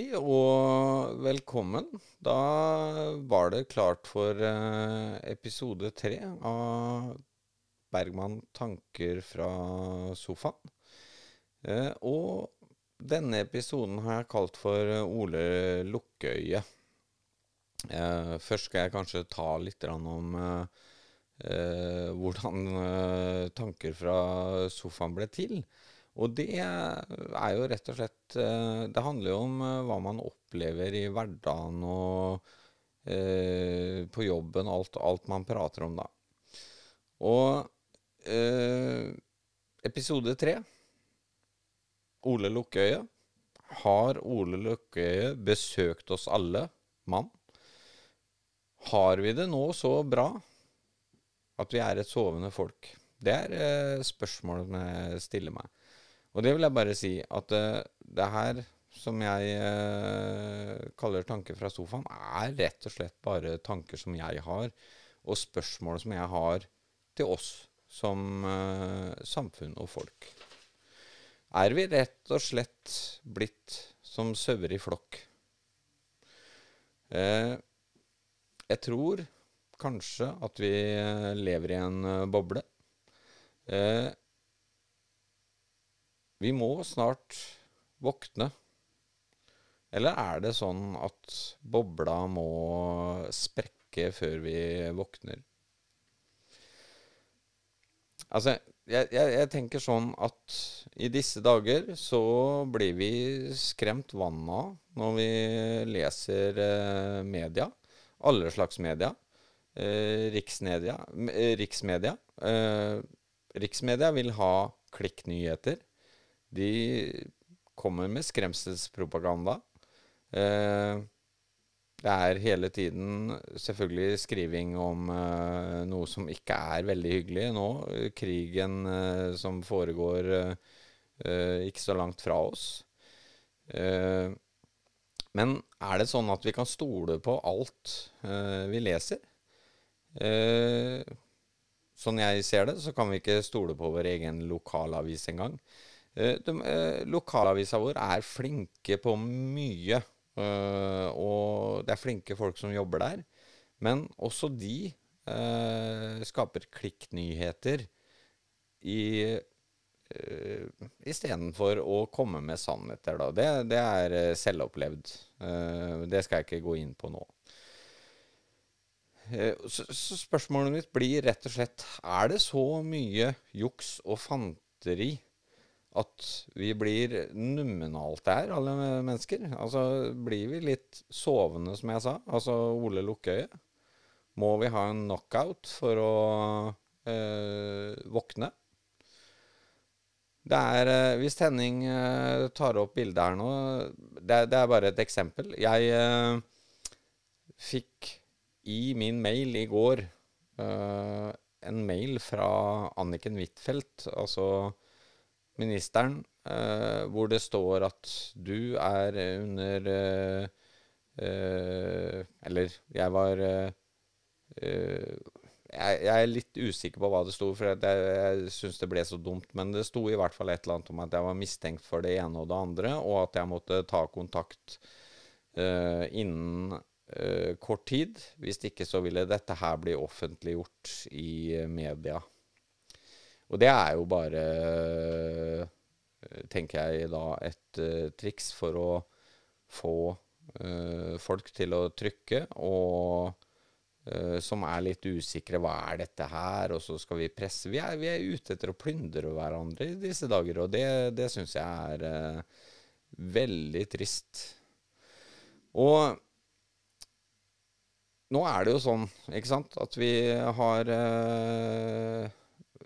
Hei og velkommen. Da var det klart for eh, episode tre av Bergman tanker fra sofaen. Eh, og denne episoden har jeg kalt for eh, Ole Lukkeøye. Eh, først skal jeg kanskje ta litt om hvordan tanker fra sofaen ble til. Og det er jo rett og slett eh, Det handler jo om eh, hva man opplever i hverdagen og eh, på jobben, alt, alt man prater om da. Og eh, episode tre, Ole Lukkøye. Har Ole Lukkøye besøkt oss alle, mann? Har vi det nå så bra at vi er et sovende folk? Det er eh, spørsmålet jeg stiller meg. Og det vil jeg bare si at uh, det her som jeg uh, kaller tanker fra sofaen, er rett og slett bare tanker som jeg har, og spørsmål som jeg har til oss som uh, samfunn og folk. Er vi rett og slett blitt som sauer i flokk? jeg tror kanskje at vi lever i en boble. Eh, vi må snart våkne. Eller er det sånn at bobla må sprekke før vi våkner? Altså, jeg, jeg, jeg, tenker sånn at i disse dager så blir vi skremt vann av når vi leser eh, media. Alle slags media. Eh, riksmedia. Eh, riksmedia. Eh, riksmedia vil ha klikknyheter. De kommer med skremselspropaganda. Eh, det er hele tiden selvfølgelig skriving om eh, noe som ikke er veldig hyggelig nå. Krigen eh, som foregår eh, ikke så langt fra oss. Eh, men er det sånn at vi kan stole på alt eh, vi leser? sånn jeg ser det, så kan vi ikke stole på vår egen lokalavis engang. De, eh, lokalavisa vår er flinke på mye. Eh, og det er flinke folk som jobber der. Men også de eh, skaper klikknyheter i uh, istedenfor å komme med sannheter, da. Det, det er selvopplevd. Uh, det skal jeg ikke gå inn på nå. Så, så, spørsmålet mitt blir rett og slett Er det så mye juks og fanteri at vi blir nummenalt der, alle mennesker. Altså blir vi litt sovende, som jeg sa. Altså Ole Lukkøye. Må vi ha en knockout for å øh, våkne? Det er øh, Hvis Henning øh, tar opp bildet her nå det, det, er bare et eksempel. Jeg fikk i min mail i går en mail fra Anniken Huitfeldt, altså ministeren, eh, hvor det står at du er under eh, eh, Eller jeg var jeg, er litt usikker på hva det sto, for jeg, jeg syns det ble så dumt. Men det sto i hvert fall et eller annet om at jeg var mistenkt for det ene og det andre, og at jeg måtte ta kontakt uh, innen kort tid. Hvis ikke så ville dette her bli offentliggjort i media. Og det er jo bare, tenker jeg da, et uh, triks for å få uh, folk til å trykke, og uh, som er litt usikre. Hva er dette her? Og så skal vi presse. Vi er, vi er ute etter å plyndre hverandre i disse dager, og det, det syns jeg er veldig trist. Og nå er det jo sånn, ikke sant, at vi har eh,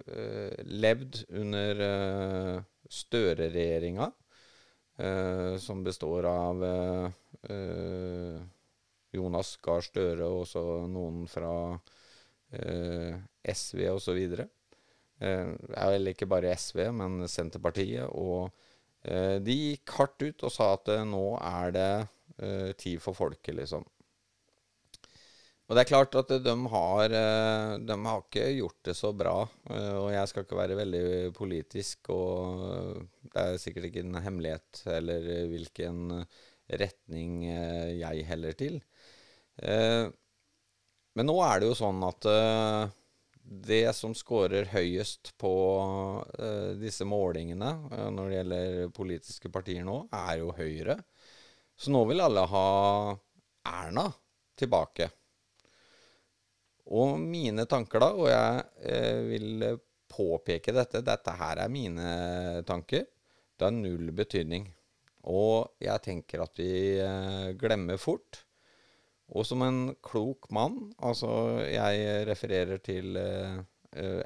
levd under uh, Støre-regjeringa, uh, som består av Jonas Gahr Støre og også noen fra SV osv. Uh, vel ikke bare SV, men Senterpartiet. Og de gikk hardt ut og sa at nå er det tid for folket, liksom. Og det er klart at de har, eh, de har ikke gjort det så bra. Eh, og jeg skal ikke være veldig politisk, og det er sikkert ikke en hemmelighet eller hvilken retning eh, jeg heller til. Men nå er det jo sånn at det som scorer høyest på disse målingene når det gjelder politiske partier nå, er jo Høyre. Så nå vil alle ha Erna tilbake. Og mine tanker da, og jeg uh, vil påpeke dette, dette her er mine tanker, det har null betydning. Og jeg tenker at vi glemmer fort og som en klok mann Altså, jeg refererer til uh,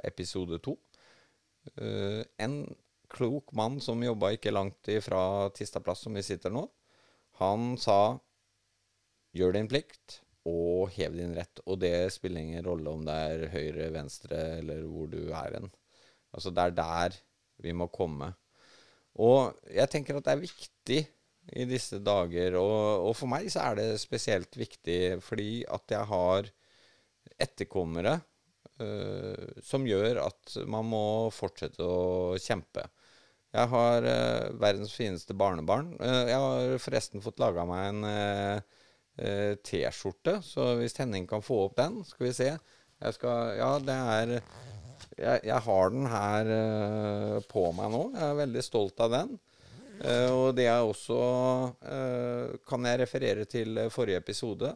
episode to. En klok mann som jobba ikke langt ifra Tistaplass, som vi sitter nå, han sa gjør din plikt og hev din rett. Og det spiller ingen rolle om det er høyre, venstre eller hvor du er hen. Altså, det er der vi må komme. Og jeg tenker at det er viktig i disse dager. Og, og, for meg så er det spesielt viktig fordi at jeg har etterkommere uh, som gjør at man må fortsette å kjempe. Jeg har uh, verdens fineste barnebarn. Uh, jeg har forresten fått laga meg en T-skjorte, så hvis Henning kan få opp den, skal vi se. Jeg skal Ja, det er jeg, jeg har den her på meg nå. Jeg er veldig stolt av den. Eh, og det er også uh, Kan jeg referere til forrige episode,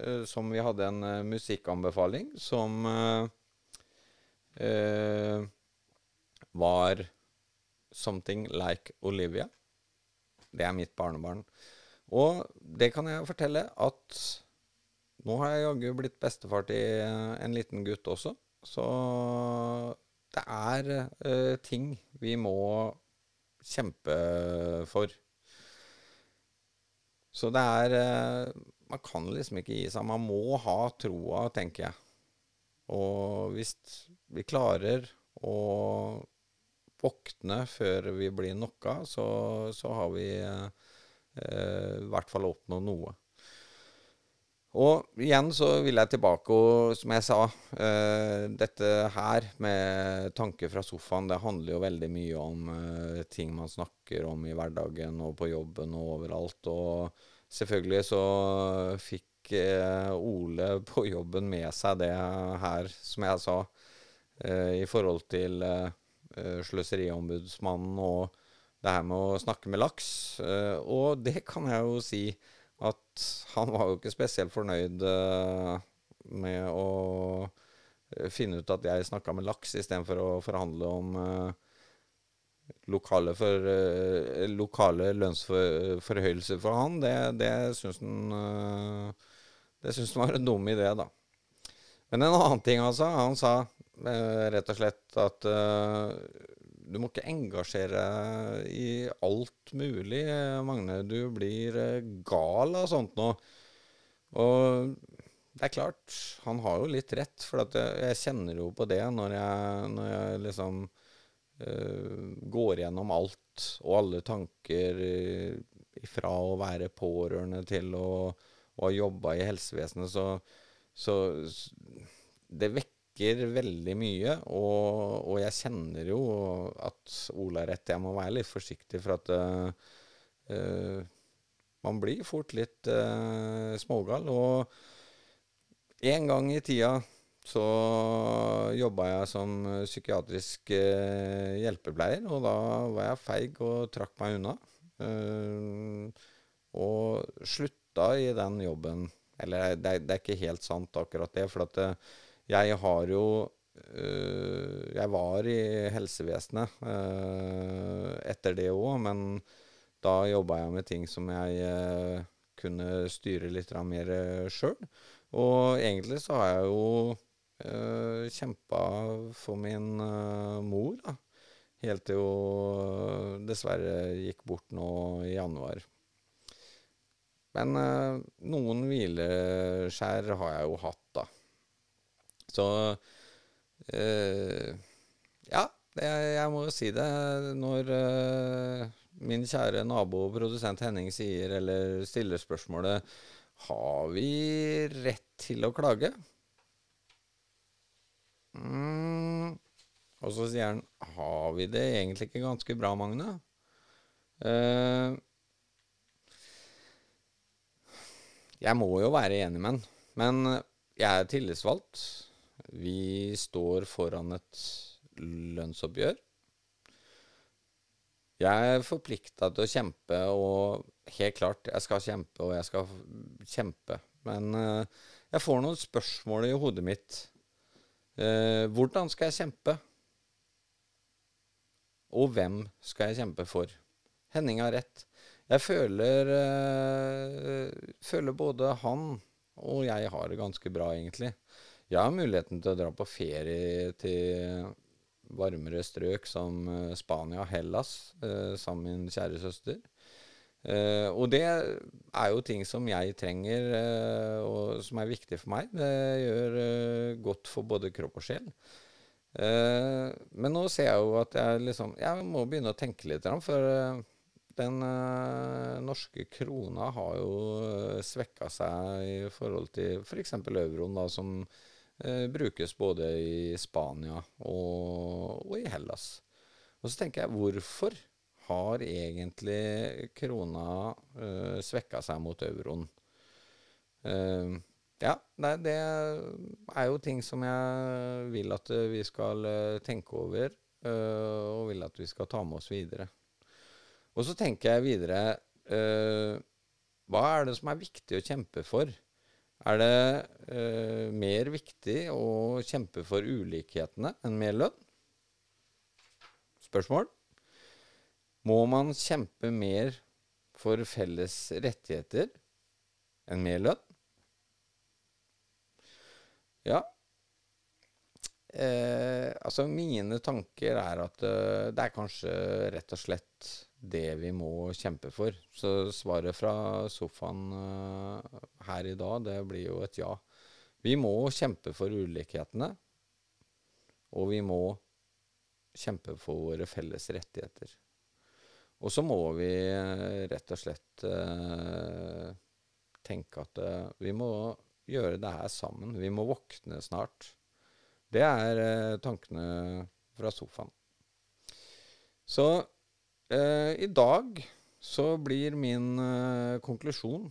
uh, som vi hadde en musikkanbefaling som var 'Something Like Olivia'. Det er mitt barnebarn. Og det kan jeg fortelle at nå har jeg jaggu blitt bestefar til en liten gutt også. Så det er ting vi må kjempe for. Så det er uh, Man kan liksom ikke gi seg. Man må ha troa, tenker jeg. Og hvis vi klarer å våkne før vi blir knocka, så, så har vi eh, i hvert fall oppnå noe. Og igjen så vil jeg tilbake, og som jeg sa uh, Dette her med tanke fra sofaen, det handler jo veldig mye om uh, ting man snakker om i hverdagen og på jobben og overalt. Og selvfølgelig så fikk Ole på jobben med seg det her, som jeg sa, i forhold til Sløseriombudsmannen og det her med å snakke med laks. og det kan jeg jo si at han var jo ikke spesielt fornøyd uh, med å eh, finne ut at jeg snakka med laks istedenfor å forhandle om lokale, for, lokale lønnsforhøyelser for han. Det, det syns han Det syns han var en dum idé, da. Men en annen ting han sa, han sa rett og slett at du må ikke engasjere i alt mulig, Magne. Du blir eh, gal av sånt nå. Og det er klart, han har jo litt rett, for jeg kjenner jo på det når jeg, når jeg liksom uh, går gjennom alt og alle tanker fra å være pårørende til å, å ha jobba i helsevesenet, så, så det vekker virker veldig mye. Og, og, jeg kjenner jo at Ola er rett. Jeg må være litt forsiktig, for at uh, man blir fort litt uh, smågal. Og en gang i tida så jobba jeg som psykiatrisk uh, hjelpepleier, og da var jeg feig og trakk meg unna. og slutta i den jobben. Eller det, det, er ikke helt sant, akkurat det. For at jeg har jo øh, Jeg var i helsevesenet øh, etter det òg, men da jobba jeg med ting som jeg øh, kunne styre litt mer sjøl. Og egentlig så har jeg jo øh, kjempa for min mor, da. Helt til hun dessverre gikk bort nå i januar. Men noen hvileskjær har jeg jo hatt. Så eh, Ja, jeg, jeg, må jo si det. Når eh, min kjære nabo og produsent Henning sier, eller stiller spørsmålet Har vi rett til å klage? Mm. Og så sier han Har vi det egentlig ikke ganske bra, Magne? Uh, jeg må jo være enig med han. Men jeg er tillitsvalgt. Vi står foran et lønnsoppgjør. Jeg er forplikta til å kjempe, og helt klart, jeg skal kjempe, og jeg skal kjempe. Men uh, jeg får noen spørsmål i hodet mitt. Uh, hvordan skal jeg kjempe? Og hvem skal jeg kjempe for? Henning har rett. Jeg føler, uh, føler både han og jeg har det ganske bra, egentlig. Jeg har muligheten til å dra på ferie til varmere strøk som uh, Spania og Hellas uh, sammen med min kjære søster. Uh, og det er jo ting som jeg trenger, og som er viktig for meg. Det gjør godt for både kropp og sjel. men nå ser jeg jo at jeg liksom Jeg må begynne å tenke litt, for den uh, norske krona har jo uh, svekka seg i forhold til f.eks. For euroen, da, som uh, brukes både i Spania og, og, i Hellas. Og så tenker jeg, hvorfor har egentlig krona uh, svekka seg mot euroen? ja, nei, det er jo ting som jeg vil at vi skal tenke over, og vil at vi skal ta med oss videre. Og så tenker jeg videre uh, Hva er det som er viktig å kjempe for? Er det uh, mer viktig å kjempe for ulikhetene enn mer lønn? Spørsmål? Må man kjempe mer for felles rettigheter enn mer lønn? Ja. Eh, altså, mine tanker er at uh, det er kanskje rett og slett det vi må kjempe for. Så svaret fra sofaen uh, her i dag, det blir jo et ja. Vi må kjempe for ulikhetene, og vi må kjempe for våre felles rettigheter. Og så må vi uh, rett og slett uh, tenke at vi må gjøre det her sammen. Vi må våkne snart. Det er tankene fra sofaen. Så Eh, I dag så blir min eh, konklusjon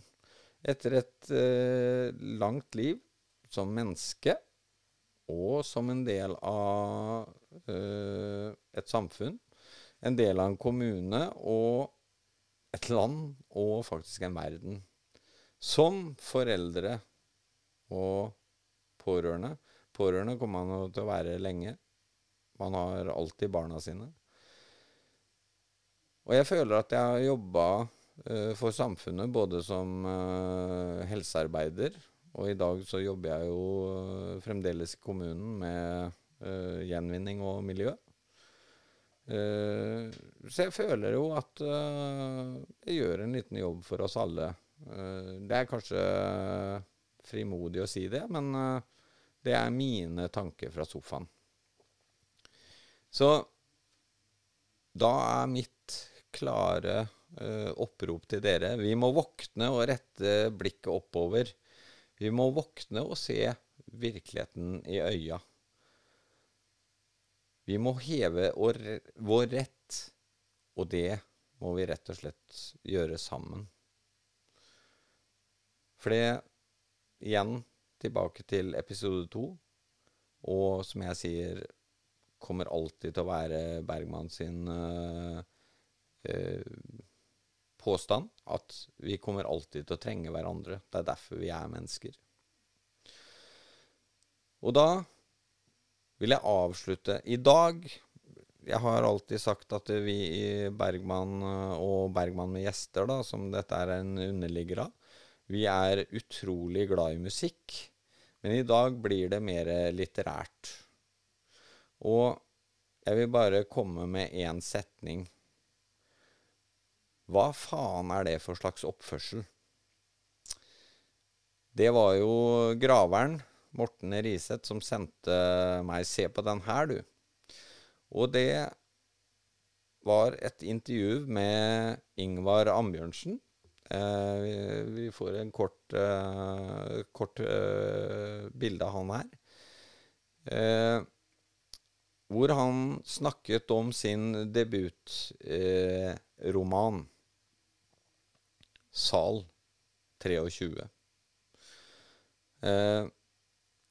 etter et eh, langt liv som menneske og som en del av et samfunn, en del av en kommune og et land og faktisk en verden. Som foreldre og pårørende. Pårørende kommer man til å være lenge. Man har alltid barna sine. Og jeg føler at jeg har jobba uh, for samfunnet både som uh, helsearbeider, og i dag så jobber jeg jo uh, fremdeles i kommunen med gjenvinning og miljø. så jeg føler jo at jeg gjør en liten jobb for oss alle. det er kanskje frimodig å si det, men det er mine tanker fra sofaen. Så da er mitt klare uh, opprop til dere. Vi må våkne og rette blikket oppover. Vi må våkne og se virkeligheten i øya. Vi må heve vår rett, og det må vi rett og slett gjøre sammen. For det igjen tilbake til episode to, og som jeg sier, kommer alltid til å være Bergman sin uh, påstand at vi kommer alltid til å trenge hverandre. Det er derfor vi er mennesker. Og da vil jeg avslutte i dag. Jeg har alltid sagt at vi i Bergman eh, og Bergman med gjester, da, som dette er en underligger av, vi er utrolig glad i musikk. Men i dag blir det mer litterært. Og jeg vil bare komme med én setning hva faen er det for slags oppførsel? Det var jo graveren, Morten Riseth, som sendte meg 'Se på den her, du'. Og det var et intervju med Ingvar Ambjørnsen. Eh, vi får en kort, eh, kort eh, bilde av han her. Eh, hvor han snakket om sin debutroman. Sal 23. Eh,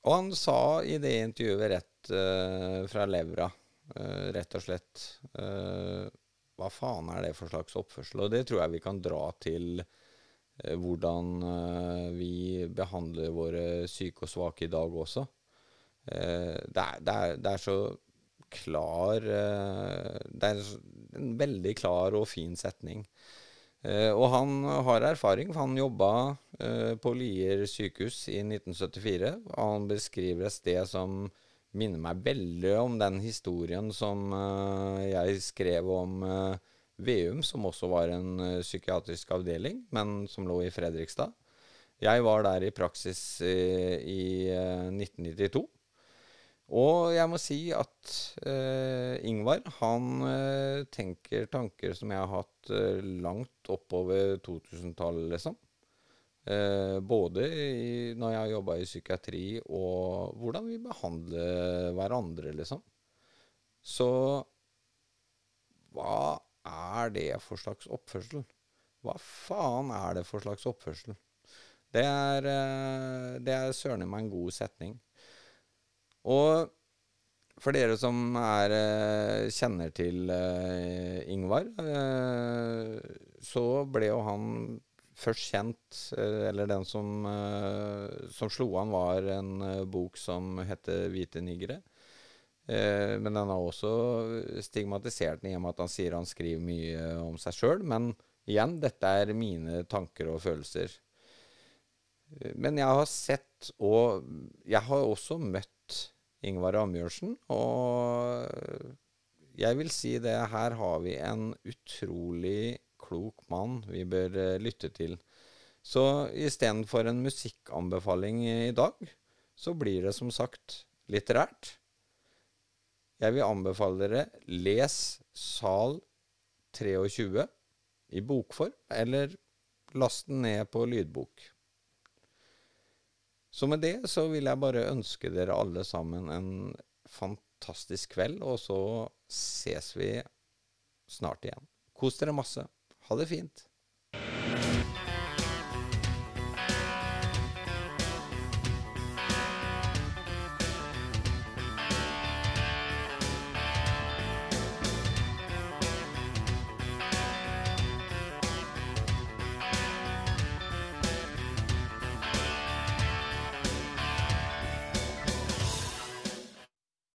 og han sa i det intervjuet rett eh, fra levra, eh, rett og slett eh, Hva faen er det for slags oppførsel? Og det tror jeg vi kan dra til eh, hvordan eh, vi behandler våre syke og svake i dag også. Det er, det, er, det, er, så klar Det er en veldig klar og fin setning. Eh, og han har erfaring, for han jobba eh, på Lier sykehus i 1974. Og han beskriver et sted som minner meg veldig om den historien som eh, jeg skrev om Veum, som også var en psykiatrisk avdeling, men som lå i Fredrikstad. Jeg var der i praksis i 1992. Og jeg må si at eh, Ingvar han eh, tenker tanker som jeg har hatt eh, langt oppover 2000-tallet, liksom. Både i, når jeg har jobba i psykiatri, og hvordan vi behandler hverandre, liksom. Så hva er det for slags oppførsel? Hva faen er det for slags oppførsel? Det er, det er søren meg en god setning. Og for dere som er, eh, kjenner til uh, Ingvar, uh, så ble jo han først kjent Eller den som, som, slo han, var en bok som heter 'Hvite nigere'. men den er også stigmatisert i og med at han sier han skriver mye om seg sjøl. Men igjen, dette er mine tanker og følelser. Men jeg har sett, og jeg har også møtt Ingvar Ambjørnsen. Og jeg vil si det, her har vi en utrolig klok mann vi bør eh, lytte til. Så istedenfor en musikkanbefaling i dag, så blir det som sagt litterært. Jeg vil anbefale dere les Sal 23 i bokform, eller last den ned på lydbok. Så med det så vil jeg bare ønske dere alle sammen en fantastisk kveld, og så ses vi snart igjen. Kos dere masse. Ha det fint.